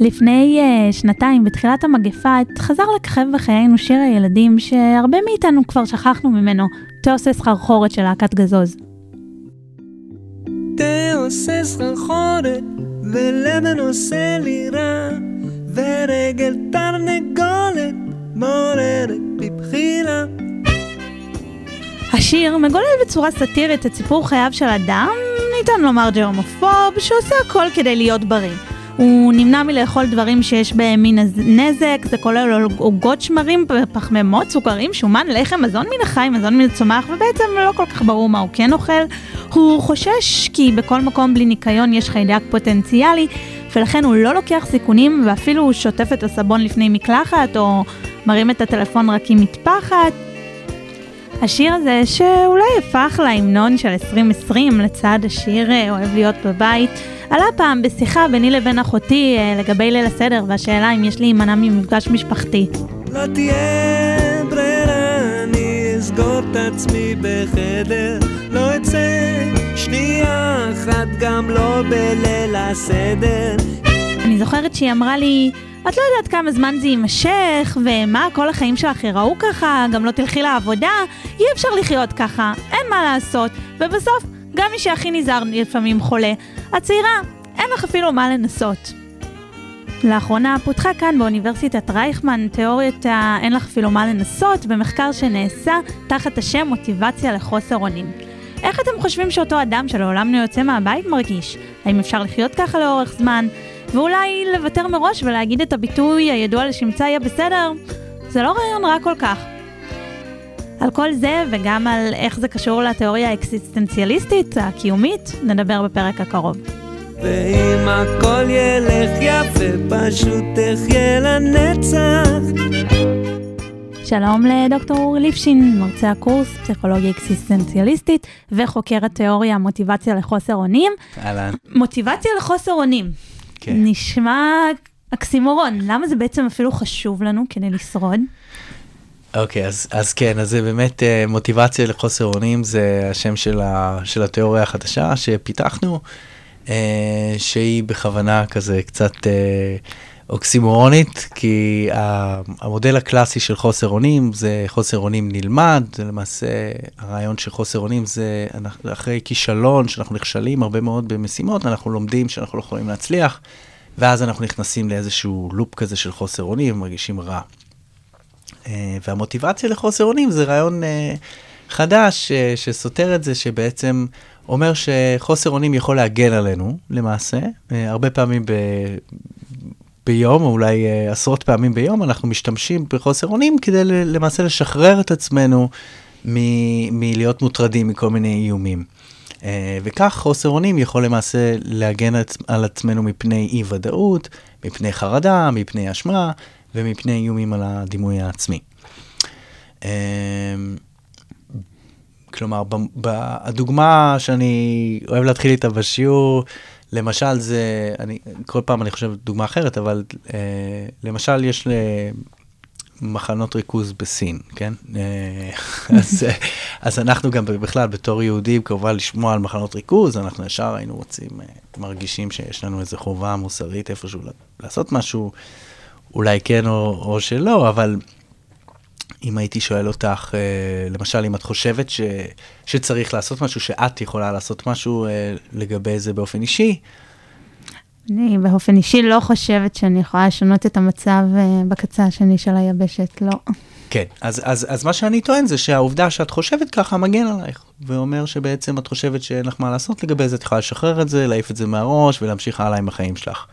לפני uh, שנתיים, בתחילת המגפה, חזר לככב בחיינו שיר הילדים שהרבה מאיתנו כבר שכחנו ממנו, תה עושה סחרחורת של להקת גזוז. תה עושה סחרחורת, ולבן עושה לי רע, ורגל תרנגולת מעוררת בבחילה. השיר מגולל בצורה סאטירית את סיפור חייו של אדם, ניתן לומר ג'רמופוב, שעושה הכל כדי להיות בריא. הוא נמנע מלאכול דברים שיש בהם מין נזק, זה כולל עוגות שמרים, פחמימות, סוכרים, שומן, לחם, מזון מן החי, מזון מן הצומח, ובעצם לא כל כך ברור מה הוא כן אוכל. הוא חושש כי בכל מקום בלי ניקיון יש חיידק פוטנציאלי, ולכן הוא לא לוקח סיכונים, ואפילו הוא שוטף את הסבון לפני מקלחת, או מרים את הטלפון רק עם מטפחת. השיר הזה, שאולי הפך להמנון של 2020 לצד השיר אה, אוהב להיות בבית, עלה פעם בשיחה ביני לבין אחותי אה, לגבי ליל הסדר והשאלה אם יש להימנע ממפגש משפחתי. לא תהיה ברירה, אני אסגור את עצמי בחדר, לא אצא שנייה אחת גם לא בליל הסדר. אני זוכרת שהיא אמרה לי, את לא יודעת כמה זמן זה יימשך, ומה, כל החיים שלך ייראו ככה, גם לא תלכי לעבודה, אי אפשר לחיות ככה, אין מה לעשות, ובסוף, גם מי שהכי נזהר לפעמים חולה. הצעירה, אין לך אפילו מה לנסות. לאחרונה פותחה כאן באוניברסיטת רייכמן תיאוריית ה"אין לך אפילו מה לנסות" במחקר שנעשה תחת השם מוטיבציה לחוסר אונים. איך אתם חושבים שאותו אדם שלעולם לא יוצא מהבית מרגיש? האם אפשר לחיות ככה לאורך זמן? ואולי לוותר מראש ולהגיד את הביטוי הידוע לשמצה יהיה בסדר? זה לא רעיון רע כל כך. על כל זה וגם על איך זה קשור לתיאוריה האקסיסטנציאליסטית הקיומית, נדבר בפרק הקרוב. ואם הכל ילך יפה, פשוט תחיה לנצח. שלום לדוקטור אורי ליפשין, מרצה הקורס פסיכולוגיה אקסיסטנציאליסטית וחוקר התיאוריה מוטיבציה לחוסר אונים. אהלן. מוטיבציה לחוסר אונים. כן. נשמע אקסימורון, למה זה בעצם אפילו חשוב לנו כדי לשרוד? אוקיי, אז, אז כן, אז זה באמת אה, מוטיבציה לחוסר אונים, זה השם של, ה, של התיאוריה החדשה שפיתחנו, אה, שהיא בכוונה כזה קצת אה, אוקסימורונית, כי המודל הקלאסי של חוסר אונים זה חוסר אונים נלמד, זה למעשה הרעיון של חוסר אונים זה אחרי כישלון, שאנחנו נכשלים הרבה מאוד במשימות, אנחנו לומדים שאנחנו לא יכולים להצליח, ואז אנחנו נכנסים לאיזשהו לופ כזה של חוסר אונים ומרגישים רע. אה, והמוטיבציה לחוסר אונים זה רעיון אה, חדש אה, שסותר את זה, שבעצם אומר שחוסר אונים יכול להגן עלינו, למעשה. הרבה פעמים ב... ביום, או אולי אה, עשרות פעמים ביום, אנחנו משתמשים בחוסר אונים כדי למעשה לשחרר את עצמנו מ- מלהיות מוטרדים מכל מיני איומים. אה, וכך חוסר אונים יכול למעשה להגן על עצמנו מפני אי-ודאות, מפני חרדה, מפני אשמה ומפני איומים על הדימוי העצמי. אה, כלומר, ב- ב- הדוגמה שאני אוהב להתחיל איתה בשיעור, למשל זה, אני, כל פעם אני חושב דוגמה אחרת, אבל אה, למשל יש אה, מחנות ריכוז בסין, כן? אה, אז, אז אנחנו גם בכלל, בתור יהודים, כמובן לשמוע על מחנות ריכוז, אנחנו ישר היינו רוצים, אה, מרגישים שיש לנו איזו חובה מוסרית איפשהו לעשות משהו, אולי כן או, או שלא, אבל אם הייתי שואל אותך, אה, למשל, אם את חושבת ש, שצריך לעשות משהו, שאת יכולה לעשות משהו אה, לגבי זה באופן אישי, אני באופן אישי לא חושבת שאני יכולה לשנות את המצב אה, בקצה השני של היבשת, לא. כן, אז, אז, אז מה שאני טוען זה שהעובדה שאת חושבת ככה מגן עלייך, ואומר שבעצם את חושבת שאין לך מה לעשות לגבי זה, את יכולה לשחרר את זה, להעיף את זה מהראש ולהמשיך הלאה עם החיים שלך.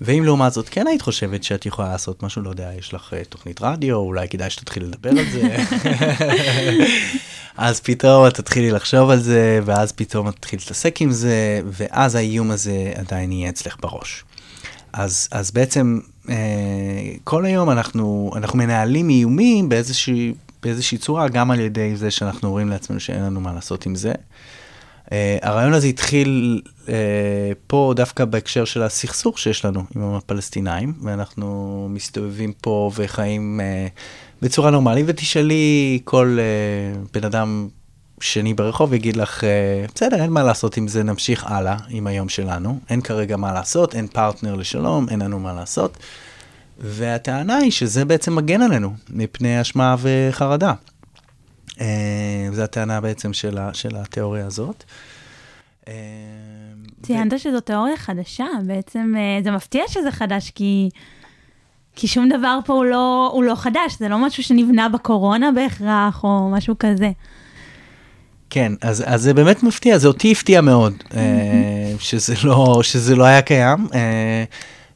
ואם לעומת זאת כן היית חושבת שאת יכולה לעשות משהו, לא יודע, יש לך uh, תוכנית רדיו, אולי כדאי שתתחילי לדבר על זה, אז פתאום את תתחילי לחשוב על זה, ואז פתאום את תתחילי להתעסק עם זה, ואז האיום הזה עדיין יהיה אצלך בראש. אז, אז בעצם אה, כל היום אנחנו, אנחנו מנהלים איומים באיזושהי, באיזושהי צורה, גם על ידי זה שאנחנו אומרים לעצמנו שאין לנו מה לעשות עם זה. אה, הרעיון הזה התחיל אה, פה דווקא בהקשר של הסכסוך שיש לנו עם הפלסטינאים, ואנחנו מסתובבים פה וחיים אה, בצורה נורמלית, ותשאלי כל בן אדם שני ברחוב יגיד לך, בסדר, אין מה לעשות עם זה, נמשיך הלאה עם היום שלנו. אין כרגע מה לעשות, אין פרטנר לשלום, אין לנו מה לעשות. והטענה היא שזה בעצם מגן עלינו מפני אשמה וחרדה. אה, זו הטענה בעצם של, ה, של התיאוריה הזאת. אה, ציינת שזו תיאוריה חדשה, בעצם אה, זה מפתיע שזה חדש, כי, כי שום דבר פה הוא לא, הוא לא חדש, זה לא משהו שנבנה בקורונה בהכרח, או משהו כזה. כן, אז, אז זה באמת מפתיע, זה אותי הפתיע מאוד, שזה, לא, שזה לא היה קיים,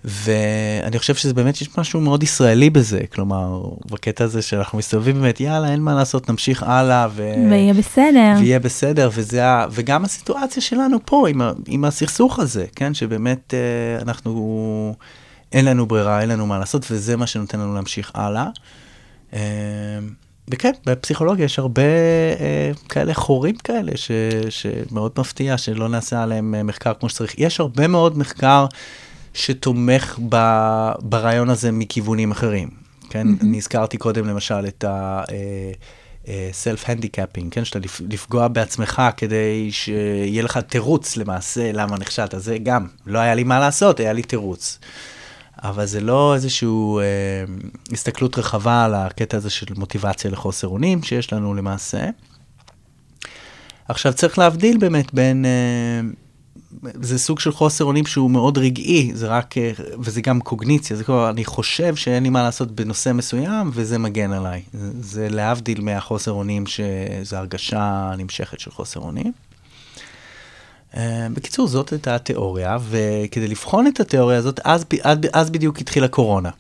ואני חושב שזה באמת, יש משהו מאוד ישראלי בזה, כלומר, בקטע הזה שאנחנו מסתובבים באמת, יאללה, אין מה לעשות, נמשיך הלאה, ו... ויהיה בסדר. ויהיה בסדר, וזה, ה- וגם הסיטואציה שלנו פה עם, ה- עם הסכסוך הזה, כן, שבאמת אה, אנחנו, אין לנו ברירה, אין לנו מה לעשות, וזה מה שנותן לנו להמשיך הלאה. אה, וכן, בפסיכולוגיה יש הרבה אה, כאלה חורים כאלה, ש, שמאוד מפתיע שלא נעשה עליהם אה, מחקר כמו שצריך. יש הרבה מאוד מחקר שתומך ב, ברעיון הזה מכיוונים אחרים. כן, mm-hmm. אני הזכרתי קודם למשל את ה... אה, self-handicapping, כן, שאתה לפ- לפגוע בעצמך כדי שיהיה לך תירוץ למעשה למה נכשלת, זה גם, לא היה לי מה לעשות, היה לי תירוץ. אבל זה לא איזושהי אה, הסתכלות רחבה על הקטע הזה של מוטיבציה לחוסר אונים שיש לנו למעשה. עכשיו צריך להבדיל באמת בין, אה, זה סוג של חוסר אונים שהוא מאוד רגעי, זה רק, אה, וזה גם קוגניציה, זה כבר, אני חושב שאין לי מה לעשות בנושא מסוים וזה מגן עליי. זה, זה להבדיל מהחוסר אונים שזו הרגשה נמשכת של חוסר אונים. Uh, בקיצור, זאת הייתה התיאוריה, וכדי לבחון את התיאוריה הזאת, אז, אז, אז בדיוק התחילה קורונה.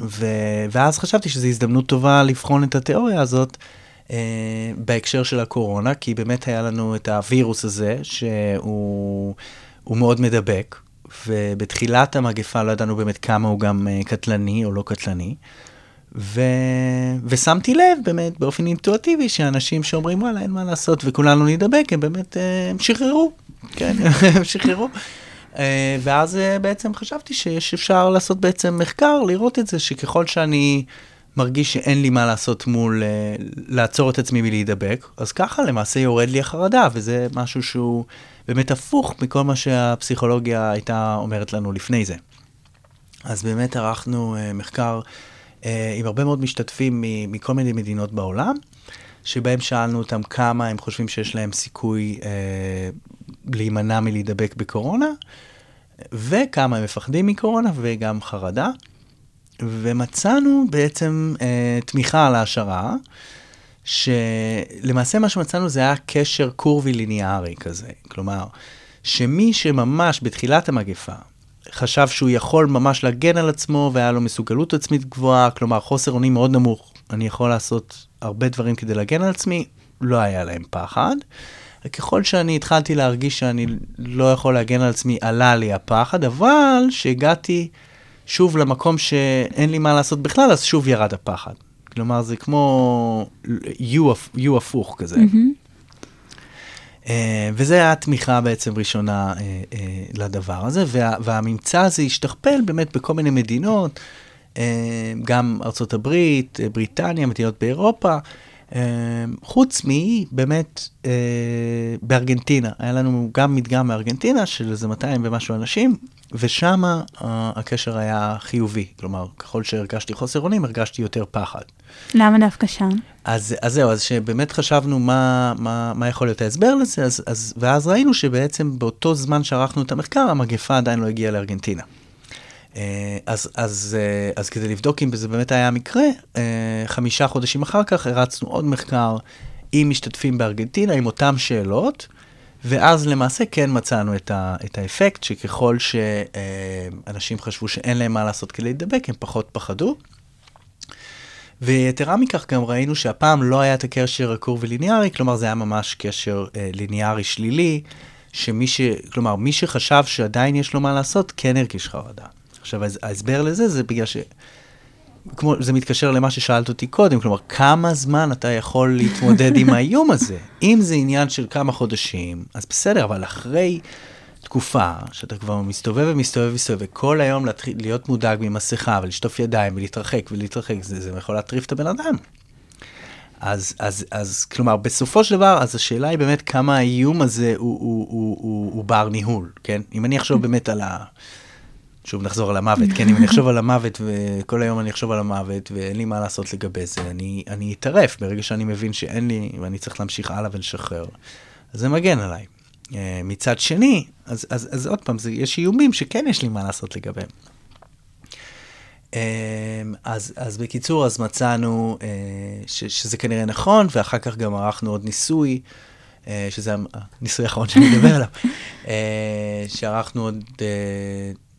ו, ואז חשבתי שזו הזדמנות טובה לבחון את התיאוריה הזאת בהקשר של הקורונה, כי באמת היה לנו את הווירוס הזה, שהוא מאוד מדבק, ובתחילת המגפה לא ידענו באמת כמה הוא גם uh, קטלני או לא קטלני. ו... ושמתי לב באמת באופן אינטואטיבי שאנשים שאומרים וואלה אין מה לעשות וכולנו נדבק הם באמת אה, הם שחררו, כן, הם שחררו. אה, ואז אה, בעצם חשבתי שיש אפשר לעשות בעצם מחקר, לראות את זה שככל שאני מרגיש שאין לי מה לעשות מול לעצור את עצמי מלהידבק, אז ככה למעשה יורד לי החרדה וזה משהו שהוא באמת הפוך מכל מה שהפסיכולוגיה הייתה אומרת לנו לפני זה. אז באמת ערכנו מחקר אה, עם הרבה מאוד משתתפים מכל מיני מדינות בעולם, שבהם שאלנו אותם כמה הם חושבים שיש להם סיכוי אה, להימנע מלהידבק בקורונה, וכמה הם מפחדים מקורונה וגם חרדה. ומצאנו בעצם אה, תמיכה על ההשערה, שלמעשה מה שמצאנו זה היה קשר קורבי ליניארי כזה. כלומר, שמי שממש בתחילת המגפה חשב שהוא יכול ממש להגן על עצמו והיה לו מסוגלות עצמית גבוהה, כלומר חוסר אונים מאוד נמוך, אני יכול לעשות הרבה דברים כדי להגן על עצמי, לא היה להם פחד. וככל שאני התחלתי להרגיש שאני לא יכול להגן על עצמי, עלה לי הפחד, אבל כשהגעתי שוב למקום שאין לי מה לעשות בכלל, אז שוב ירד הפחד. כלומר, זה כמו U הפוך כזה. Mm-hmm. Uh, וזה היה התמיכה בעצם ראשונה uh, uh, לדבר הזה, וה, והממצא הזה השתכפל באמת בכל מיני מדינות, גם ארצות הברית, בריטניה, מדינות באירופה, חוץ מבאמת uh, בארגנטינה, היה לנו גם מדגם מארגנטינה של איזה 200 ומשהו אנשים, ושם uh, הקשר היה חיובי, כלומר, ככל שהרגשתי חוסר אונים, הרגשתי יותר פחד. למה דווקא שם? אז, אז זהו, אז שבאמת חשבנו מה, מה, מה יכול להיות ההסבר לזה, אז, אז, ואז ראינו שבעצם באותו זמן שערכנו את המחקר, המגפה עדיין לא הגיעה לארגנטינה. אז, אז, אז כדי לבדוק אם זה באמת היה המקרה, חמישה חודשים אחר כך הרצנו עוד מחקר עם משתתפים בארגנטינה, עם אותן שאלות, ואז למעשה כן מצאנו את, ה, את האפקט, שככל שאנשים חשבו שאין להם מה לעשות כדי להידבק, הם פחות פחדו. ויתרה מכך גם ראינו שהפעם לא היה את הקשר הקור וליניארי, כלומר זה היה ממש קשר אה, ליניארי שלילי, שמי ש... כלומר, מי שחשב שעדיין יש לו מה לעשות, כן הרגיש חרדה. עכשיו, ההס- ההסבר לזה זה בגלל ש... כמו, זה מתקשר למה ששאלת אותי קודם, כלומר, כמה זמן אתה יכול להתמודד עם האיום הזה? אם זה עניין של כמה חודשים, אז בסדר, אבל אחרי תקופה שאתה כבר מסתובב ומסתובב ומסתובב, וכל היום להתחיל להיות מודאג ממסכה ולשטוף ידיים ולהתרחק ולהתרחק, זה, זה יכול להטריף את הבן אדם. אז, אז, אז כלומר, בסופו של דבר, אז השאלה היא באמת כמה האיום הזה הוא, הוא, הוא, הוא, הוא בר ניהול, כן? אם אני אחשוב באמת על ה... שוב נחזור על המוות, כן, אם אני אחשוב על המוות וכל היום אני אחשוב על המוות ואין לי מה לעשות לגבי זה, אני, אני אטרף ברגע שאני מבין שאין לי ואני צריך להמשיך הלאה ולשחרר. אז זה מגן עליי. Uh, מצד שני, אז, אז, אז עוד פעם, זה, יש איומים שכן יש לי מה לעשות לגביהם. Um, אז, אז בקיצור, אז מצאנו uh, ש, שזה כנראה נכון, ואחר כך גם ערכנו עוד ניסוי, שזה הניסוי האחרון שאני מדבר עליו, שערכנו עוד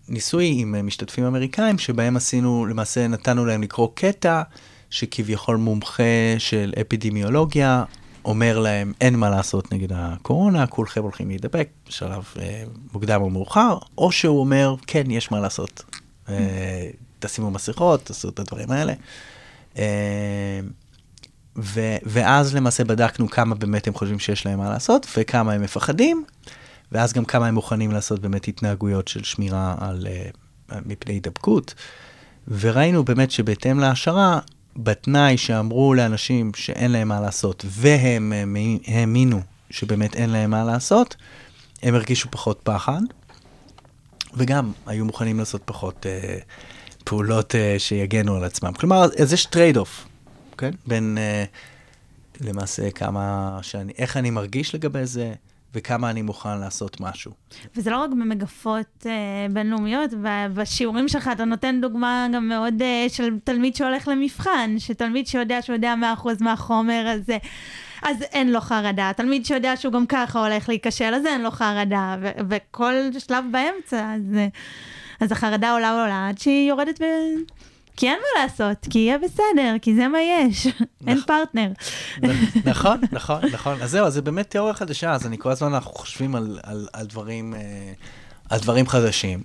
ניסוי עם uh, משתתפים אמריקאים, שבהם עשינו, למעשה נתנו להם לקרוא קטע, שכביכול מומחה של אפידמיולוגיה, אומר להם, אין מה לעשות נגד הקורונה, כולכם הולכים להידבק בשלב אה, מוקדם או מאוחר, או שהוא אומר, כן, יש מה לעשות. אה, תשימו מסכות, תעשו את הדברים האלה. אה, ו- ואז למעשה בדקנו כמה באמת הם חושבים שיש להם מה לעשות, וכמה הם מפחדים, ואז גם כמה הם מוכנים לעשות באמת התנהגויות של שמירה על, אה, מפני הידבקות. וראינו באמת שבהתאם להשערה, בתנאי שאמרו לאנשים שאין להם מה לעשות, והם אה, מי- האמינו שבאמת אין להם מה לעשות, הם הרגישו פחות פחד, וגם היו מוכנים לעשות פחות אה, פעולות אה, שיגנו על עצמם. כלומר, אז יש trade-off, כן? בין אה, למעשה כמה שאני, איך אני מרגיש לגבי זה, וכמה אני מוכן לעשות משהו. וזה לא רק במגפות אה, בינלאומיות, בשיעורים שלך אתה נותן דוגמה גם מאוד אה, של תלמיד שהולך למבחן, שתלמיד שיודע שהוא יודע 100% מהחומר הזה, אז אין לו חרדה. תלמיד שיודע שהוא גם ככה הולך להיכשל, אז אין לו חרדה. ו- וכל שלב באמצע, אז, אה, אז החרדה עולה עולה עד שהיא יורדת ב... כי אין מה לעשות, כי יהיה בסדר, כי זה מה יש, אין. פרטנר. נכון, נכון, נכון. אז זהו, אז זה באמת תיאוריה חדשה, אז אני כל הזמן אנחנו חושבים על, על, על, דברים, אה, על דברים חדשים.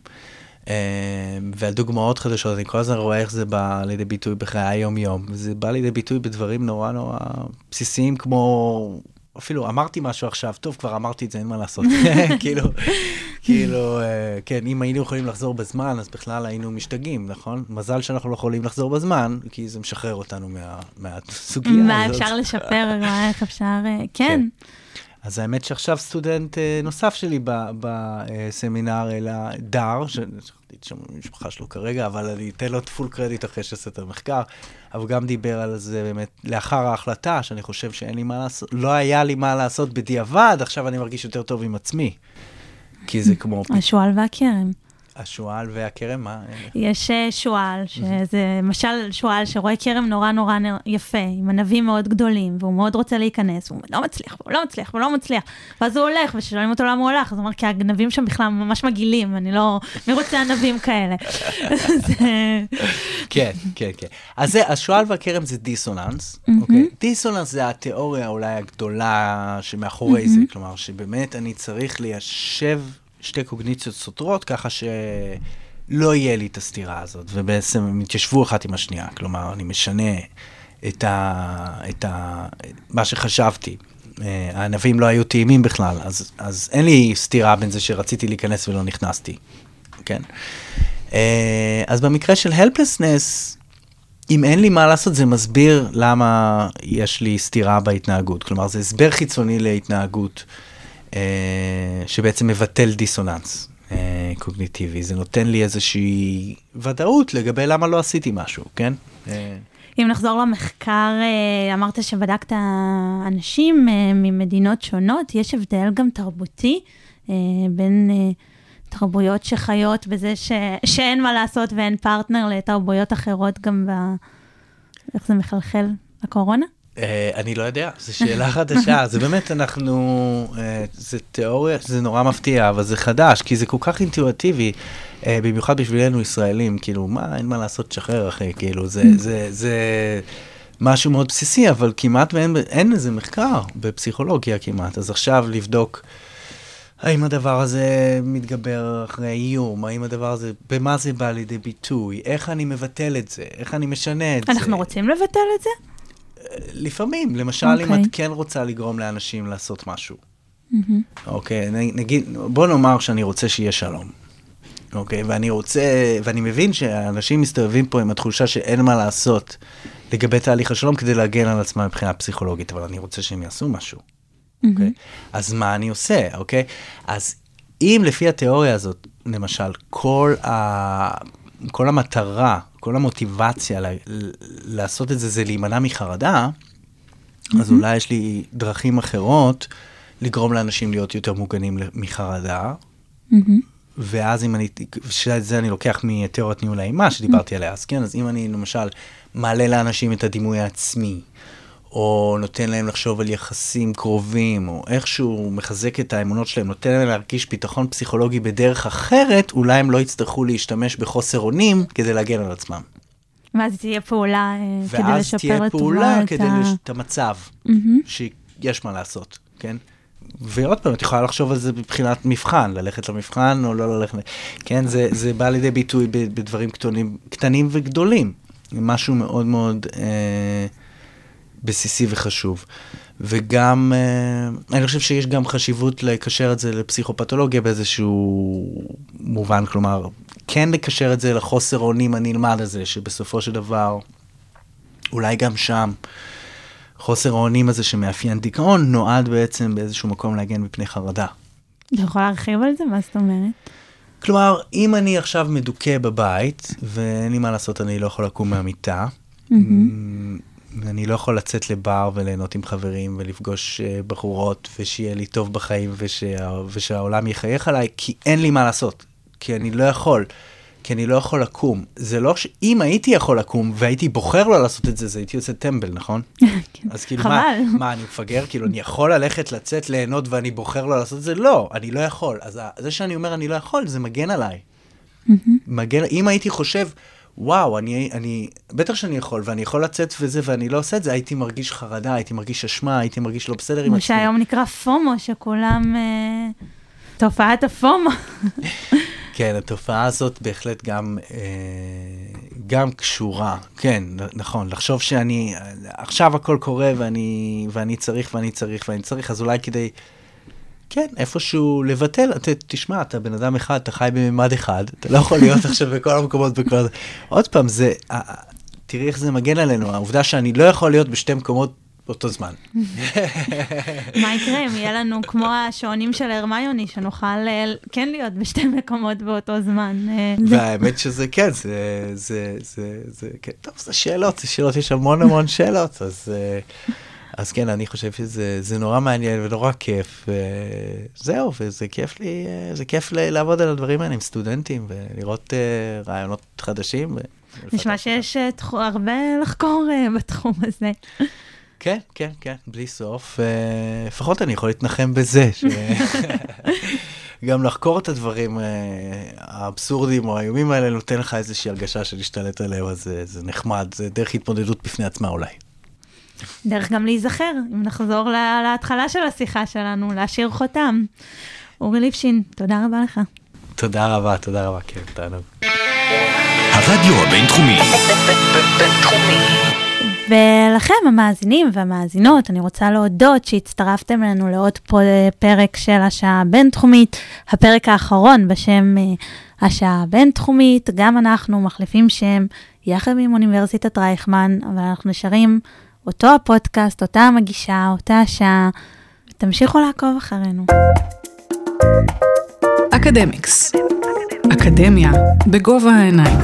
אה, ועל דוגמאות חדשות, אני כל הזמן רואה איך זה בא לידי ביטוי בחיי היום-יום. וזה בא לידי ביטוי בדברים נורא נורא בסיסיים, כמו, אפילו אמרתי משהו עכשיו, טוב, כבר אמרתי את זה, אין מה לעשות. כאילו, כאילו, אה, כן, אם היינו יכולים לחזור בזמן, אז בכלל היינו משתגעים, נכון? מזל שאנחנו לא יכולים לחזור בזמן, כי זה משחרר אותנו מה, מהסוגיה הזאת. מה אפשר לשפר, מה איך אפשר, אה, כן. אז האמת שעכשיו סטודנט אה, נוסף שלי בסמינר, אלא דר, ששכחתי את שם המשפחה שלו כרגע, אבל אני אתן לו את פול קרדיט אחרי שעשה את המחקר, אבל גם דיבר על זה באמת לאחר ההחלטה, שאני חושב שאין לי מה לעשות, לא היה לי מה לעשות בדיעבד, עכשיו אני מרגיש יותר טוב עם עצמי. כי זה כמו השועל והכרם. השועל והכרם, מה? יש אה, שועל, שזה משל שועל שרואה כרם נורא נורא יפה, עם ענבים מאוד גדולים, והוא מאוד רוצה להיכנס, והוא לא מצליח, והוא לא מצליח, והוא לא מצליח. ואז הוא הולך, ושואלים אותו למה הוא הולך, אז הוא אומר, כי הענבים שם בכלל ממש מגעילים, אני לא... מי רוצה ענבים כאלה? כן, כן, כן. אז זה, השועל והכרם זה דיסוננס, אוקיי? דיסוננס זה התיאוריה אולי הגדולה שמאחורי זה, כלומר, שבאמת אני צריך ליישב שתי קוגניציות סותרות, ככה שלא יהיה לי את הסתירה הזאת, ובעצם הם יתיישבו אחת עם השנייה, כלומר, אני משנה את ה... את ה... מה שחשבתי. אה, הענבים לא היו טעימים בכלל, אז, אז אין לי סתירה בין זה שרציתי להיכנס ולא נכנסתי, כן? אה, אז במקרה של helplessness, אם אין לי מה לעשות, זה מסביר למה יש לי סתירה בהתנהגות. כלומר, זה הסבר חיצוני להתנהגות, שבעצם מבטל דיסוננס אה, קוגניטיבי. זה נותן לי איזושהי ודאות לגבי למה לא עשיתי משהו, כן? אה, אם נחזור למחקר, אה, אמרת שבדקת אנשים אה, ממדינות שונות, יש הבדל גם תרבותי אה, בין אה, תרבויות שחיות בזה ש... שאין מה לעשות ואין פרטנר לתרבויות אחרות גם ב... איך זה מחלחל לקורונה? אה, אני לא יודע, זו שאלה חדשה, זה באמת, אנחנו, אה, זה תיאוריה, זה נורא מפתיע, אבל זה חדש, כי זה כל כך אינטואיטיבי, אה, במיוחד בשבילנו ישראלים, כאילו, מה, אין מה לעשות, תשחרר אחי, כאילו, זה, זה, זה משהו מאוד בסיסי, אבל כמעט ואין אין איזה מחקר בפסיכולוגיה כמעט, אז עכשיו לבדוק האם הדבר הזה מתגבר אחרי איום? האם הדבר הזה, במה זה בא לידי ביטוי? איך אני מבטל את זה? איך אני משנה את זה? אנחנו רוצים לבטל את זה? לפעמים, למשל, אם אוקיי. את כן רוצה לגרום לאנשים לעשות משהו. אוקיי, נ- נגיד, בוא נאמר שאני רוצה שיהיה שלום. אוקיי, ואני רוצה, ואני מבין שאנשים מסתובבים פה עם התחושה שאין מה לעשות לגבי תהליך השלום כדי להגן על עצמם מבחינה פסיכולוגית, אבל אני רוצה שהם יעשו משהו. אוקיי? אז מה אני עושה, אוקיי? אז אם לפי התיאוריה הזאת, למשל, כל, ה... כל המטרה, כל המוטיבציה ל... לעשות את זה, זה להימנע מחרדה, אז אולי יש לי דרכים אחרות לגרום לאנשים להיות יותר מוגנים מחרדה. ואז אם אני, שאת זה אני לוקח מתיאוריית ניהול האימה שדיברתי עליה, אז כן, אז אם אני למשל מעלה לאנשים את הדימוי העצמי, או נותן להם לחשוב על יחסים קרובים, או איכשהו מחזק את האמונות שלהם, נותן להם להרגיש ביטחון פסיכולוגי בדרך אחרת, אולי הם לא יצטרכו להשתמש בחוסר אונים כדי להגן על עצמם. ואז תהיה פעולה אה, כדי ואז לשפר תהיה לטובה פעולה את כדי ה... לש... את המצב, שיש מה לעשות, כן? ועוד פעם, את יכולה לחשוב על זה מבחינת מבחן, ללכת למבחן או לא ללכת, כן? זה, זה בא לידי ביטוי בדברים קטנים, קטנים וגדולים. משהו מאוד מאוד אה, בסיסי וחשוב. וגם, אה, אני חושב שיש גם חשיבות לקשר את זה לפסיכופתולוגיה באיזשהו מובן, כלומר, כן לקשר את זה לחוסר אונים הנלמד הזה, שבסופו של דבר, אולי גם שם, חוסר האונים הזה שמאפיין דיכאון, נועד בעצם באיזשהו מקום להגן מפני חרדה. אתה יכול להרחיב על זה? מה זאת אומרת? כלומר, אם אני עכשיו מדוכא בבית, ואין לי מה לעשות, אני לא יכול לקום מהמיטה, אני לא יכול לצאת לבר וליהנות עם חברים ולפגוש אה, בחורות, ושיהיה לי טוב בחיים ושה, ושהעולם יחייך עליי, כי אין לי מה לעשות. כי אני לא יכול. כי אני לא יכול לקום. זה לא ש... אם הייתי יכול לקום והייתי בוחר לא לעשות את זה, אז הייתי יוצא טמבל, נכון? אז כאילו, מה. מה, אני מפגר? כאילו, אני יכול ללכת, לצאת, ליהנות ואני בוחר לא לעשות את זה? לא, אני לא יכול. אז זה שאני אומר אני לא יכול, זה מגן עליי. מגן, אם הייתי חושב, וואו, אני, אני, בטח שאני יכול, ואני יכול לצאת וזה, ואני לא עושה את זה, הייתי מרגיש חרדה, הייתי מרגיש אשמה, הייתי מרגיש לא בסדר עם כמו עצמי. שהיום נקרא פומו, שכולם... אה, תופעת הפומו. כן, התופעה הזאת בהחלט גם, אה, גם קשורה, כן, נכון, לחשוב שאני, עכשיו הכל קורה ואני, ואני צריך ואני צריך ואני צריך, אז אולי כדי, כן, איפשהו לבטל, ת, תשמע, אתה בן אדם אחד, אתה חי בממד אחד, אתה לא יכול להיות עכשיו בכל המקומות, בכל... עוד פעם, זה, תראי איך זה מגן עלינו, העובדה שאני לא יכול להיות בשתי מקומות באותו זמן. מה יקרה אם יהיה לנו כמו השעונים של הרמיוני, שנוכל אה, כן להיות בשתי מקומות באותו זמן? אה, והאמת שזה כן, זה, זה, זה, זה, כן, טוב, זה שאלות, זה שאלות, יש המון המון שאלות, אז, אה, אז כן, אני חושב שזה זה נורא מעניין ונורא כיף, וזהו, וזה כיף לי, זה כיף ל- לעבוד על הדברים האלה עם סטודנטים, ולראות אה, רעיונות חדשים. נשמע שיש אה, תחו- הרבה לחקור אה, בתחום הזה. כן, כן, כן, בלי סוף. לפחות אני יכול להתנחם בזה, ש... גם לחקור את הדברים האבסורדים או האיומים האלה נותן לך איזושהי הרגשה של להשתלט עליהם, אז זה, זה נחמד, זה דרך התמודדות בפני עצמה אולי. דרך גם להיזכר, אם נחזור לה- להתחלה של השיחה שלנו, להשאיר חותם. אורי ליפשין, תודה רבה לך. תודה רבה, תודה רבה, כן, תענוג. הרדיו הבינתחומי, בינתחומי. ולכם, המאזינים והמאזינות, אני רוצה להודות שהצטרפתם אלינו לעוד פרק של השעה הבינתחומית, הפרק האחרון בשם אה, השעה הבינתחומית. גם אנחנו מחליפים שם יחד עם אוניברסיטת רייכמן, אבל אנחנו נשארים אותו הפודקאסט, אותה המגישה, אותה השעה. תמשיכו לעקוב אחרינו. אקדמיקס. אקדמיה בגובה העיניים.